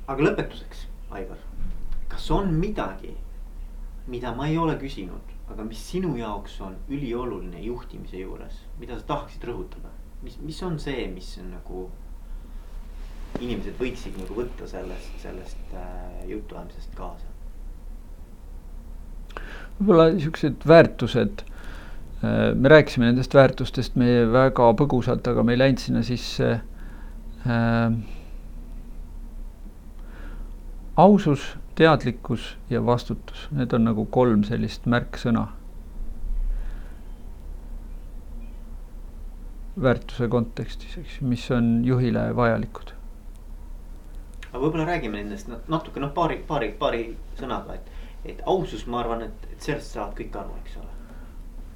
Speaker 1: aga lõpetuseks, Aivar, kas on midagi, mida ma ei ole küsinud, aga mis sinu jaoks on ülioluline juhtimise juures, mida sa tahaksid rõhutada, mis, mis on see, mis on nagu inimesed võiksid nagu võtta sellest, sellest äh, jutuajamisest kaasa?
Speaker 2: võib-olla niisugused väärtused, äh, me rääkisime nendest väärtustest meie väga põgusalt, aga me ei läinud sinna sisse äh,. ausus, teadlikkus ja vastutus, need on nagu kolm sellist märksõna. väärtuse kontekstis, eks ju, mis on juhile vajalikud
Speaker 1: aga võib-olla räägime nendest natuke noh, paari, paari, paari sõnaga, et, et ausus, ma arvan, et, et sellest saavad kõik aru, eks ole.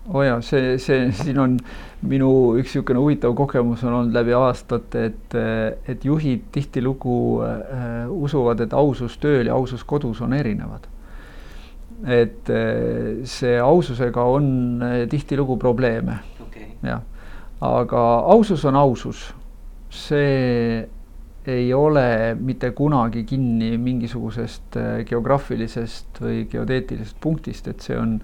Speaker 2: Oo oh jaa, see, see siin on minu üks niisugune huvitav kogemus on olnud läbi aastate, et, et juhid tihtilugu äh, usuvad, et ausus tööl ja ausus kodus on erinevad. et äh, see aususega on äh, tihtilugu probleeme.
Speaker 1: Okay..
Speaker 2: jah, aga ausus on ausus, see ei ole mitte kunagi kinni mingisugusest äh, geograafilisest või geodeetilisest punktist, et see on,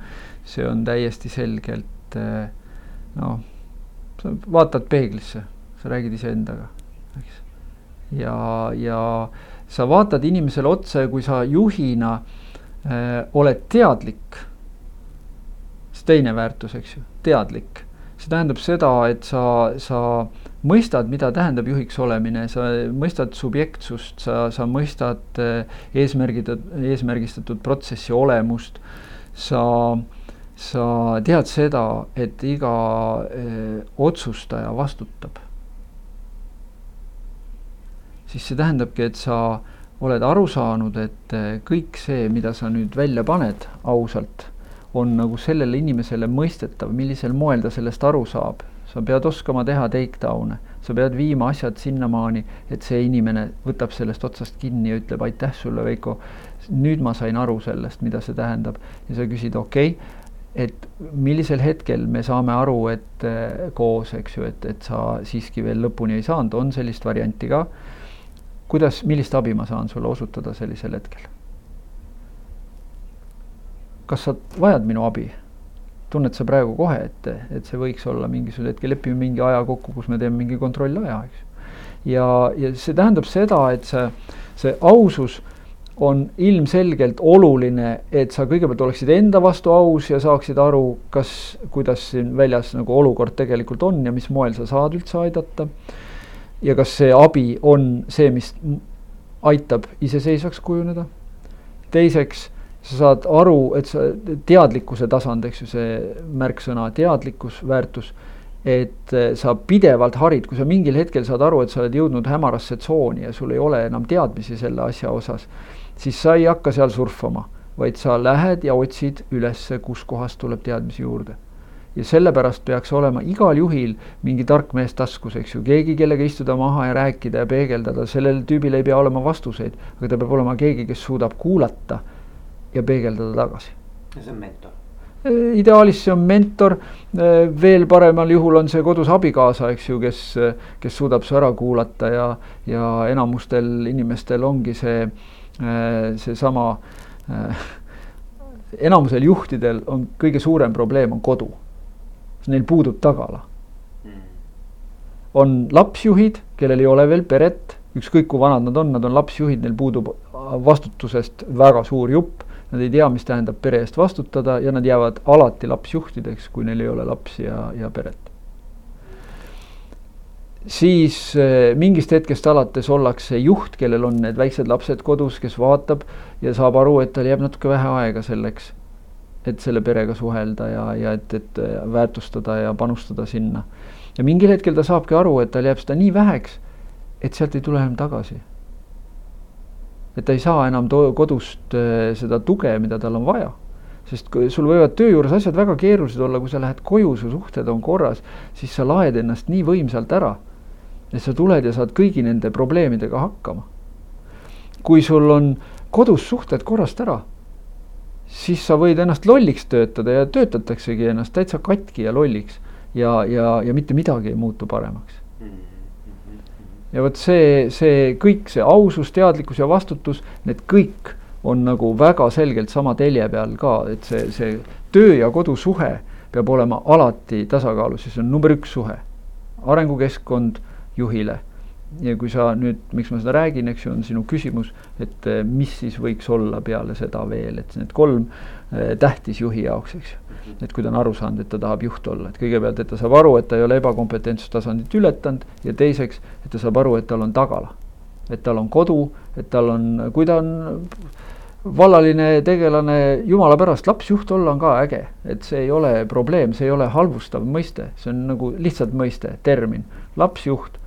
Speaker 2: see on täiesti selgelt äh, noh, sa vaatad peeglisse, sa räägid iseendaga, eks. ja, ja sa vaatad inimesele otsa ja kui sa juhina äh, oled teadlik, see teine väärtus, eks ju, teadlik, see tähendab seda, et sa, sa mõistad, mida tähendab juhiks olemine, sa mõistad subjektsust, sa, sa mõistad eh, eesmärgid, eesmärgistatud protsessi olemust, sa, sa tead seda, et iga öö, eh, otsustaja vastutab. siis see tähendabki, et sa oled aru saanud, et eh, kõik see, mida sa nüüd välja paned ausalt, on nagu sellele inimesele mõistetav, millisel moel ta sellest aru saab sa pead oskama teha takedown'e, sa pead viima asjad sinnamaani, et see inimene võtab sellest otsast kinni ja ütleb aitäh sulle, Veiko. nüüd ma sain aru sellest, mida see tähendab ja sa küsid, okei okay,, et millisel hetkel me saame aru, et äh, koos, eks ju, et, et sa siiski veel lõpuni ei saanud, on sellist varianti ka. kuidas, millist abi ma saan sulle osutada sellisel hetkel? Kas sa vajad minu abi? tunned sa praegu kohe, et, et see võiks olla mingisugusel hetkel, lepime mingi aja kokku, kus me teeme mingi kontrollaja, eks. ja, ja see tähendab seda, et see, see ausus on ilmselgelt oluline, et sa kõigepealt oleksid enda vastu aus ja saaksid aru, kas, kuidas siin väljas nagu olukord tegelikult on ja mis moel sa saad üldse aidata. ja kas see abi on see, mis aitab iseseisvaks kujuneda. teiseks sa saad aru, et sa, teadlikkuse tasand, eks ju, see märksõna teadlikkus, väärtus, et eh, sa pidevalt harid, kui sa mingil hetkel saad aru, et sa oled jõudnud hämarasse tsooni ja sul ei ole enam teadmisi selle asja osas, siis sa ei hakka seal surfama, vaid sa lähed ja otsid ülesse, kuskohast tuleb teadmisi juurde. Ja sellepärast peaks olema igal juhil mingi tark mees taskus, eks ju, keegi, kellega istuda maha ja rääkida ja peegeldada, sellel tüübil ei pea olema vastuseid, aga ta peab olema keegi, kes suudab kuulata ja peegeldada tagasi.
Speaker 1: ja see on mentor?
Speaker 2: ideaalis see on mentor, veel paremal juhul on see kodus abikaasa, eks ju, kes, kes suudab su ära kuulata ja, ja enamustel inimestel ongi see, seesama, enamusel juhtidel on kõige suurem probleem on kodu. Neil puudub tagala. on lapsjuhid, kellel ei ole veel peret, ükskõik kui vanad nad on, nad on lapsjuhid, neil puudub vastutusest väga suur jupp Nad ei tea, mis tähendab pere eest vastutada ja nad jäävad alati lapsjuhtideks, kui neil ei ole lapsi ja, ja peret. siis eh, mingist hetkest alates ollakse juht, kellel on need väiksed lapsed kodus, kes vaatab ja saab aru, et tal jääb natuke vähe aega selleks, et selle perega suhelda ja, ja et, et väärtustada ja panustada sinna. ja mingil hetkel ta saabki aru, et tal jääb seda nii väheks, et sealt ei tule enam tagasi et ta ei saa enam kodust äh, seda tuge, mida tal on vaja. sest kui sul võivad töö juures asjad väga keerulised olla, kui sa lähed koju, su suhted on korras, siis sa laed ennast nii võimsalt ära, et sa tuled ja saad kõigi nende probleemidega hakkama. kui sul on kodus suhted korrast ära, siis sa võid ennast lolliks töötada ja töötataksegi ennast täitsa katki ja lolliks ja, ja, ja mitte midagi ei muutu paremaks mm ja vot see, see kõik, see ausus, teadlikkus ja vastutus, need kõik on nagu väga selgelt sama telje peal ka, et see, see töö ja kodusuhe peab olema alati tasakaalus ja see on number üks suhe. arengukeskkond juhile ja kui sa nüüd, miks ma seda räägin, eks ju, on sinu küsimus, et eh, mis siis võiks olla peale seda veel, et need kolm eh, tähtis juhi jaoks, eks ju. Et kui ta on aru saanud, et ta tahab juht olla, et kõigepealt, et ta saab aru, et ta ei ole ebakompetentsustasandit ületanud ja teiseks, et ta saab aru, et tal on tagala. et tal on kodu, et tal on, kui ta on vallaline tegelane, jumala pärast, lapsjuht olla on ka äge, et see ei ole probleem, see ei ole halvustav mõiste, see on nagu lihtsalt mõiste, termin, lapsjuht.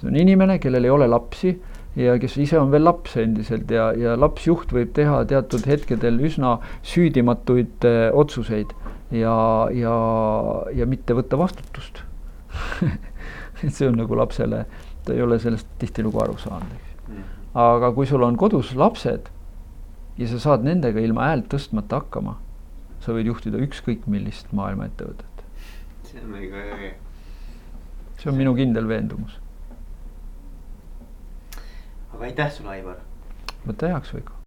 Speaker 2: See on inimene, kellel ei ole lapsi ja kes ise on veel laps endiselt ja, ja lapsjuht võib teha teatud hetkedel üsna süüdimatuid äh, otsuseid ja, ja, ja mitte võtta vastutust et see on nagu lapsele, ta ei ole sellest tihtilugu aru saanud, eks. Aga kui sul on kodus lapsed ja sa saad nendega ilma häält tõstmata hakkama, sa võid juhtida ükskõik millist maailma ettevõtet.
Speaker 1: see on väga äge.
Speaker 2: see on minu kindel veendumus
Speaker 1: aga aitäh sulle, Aivar.
Speaker 2: võta heaks, Veiko.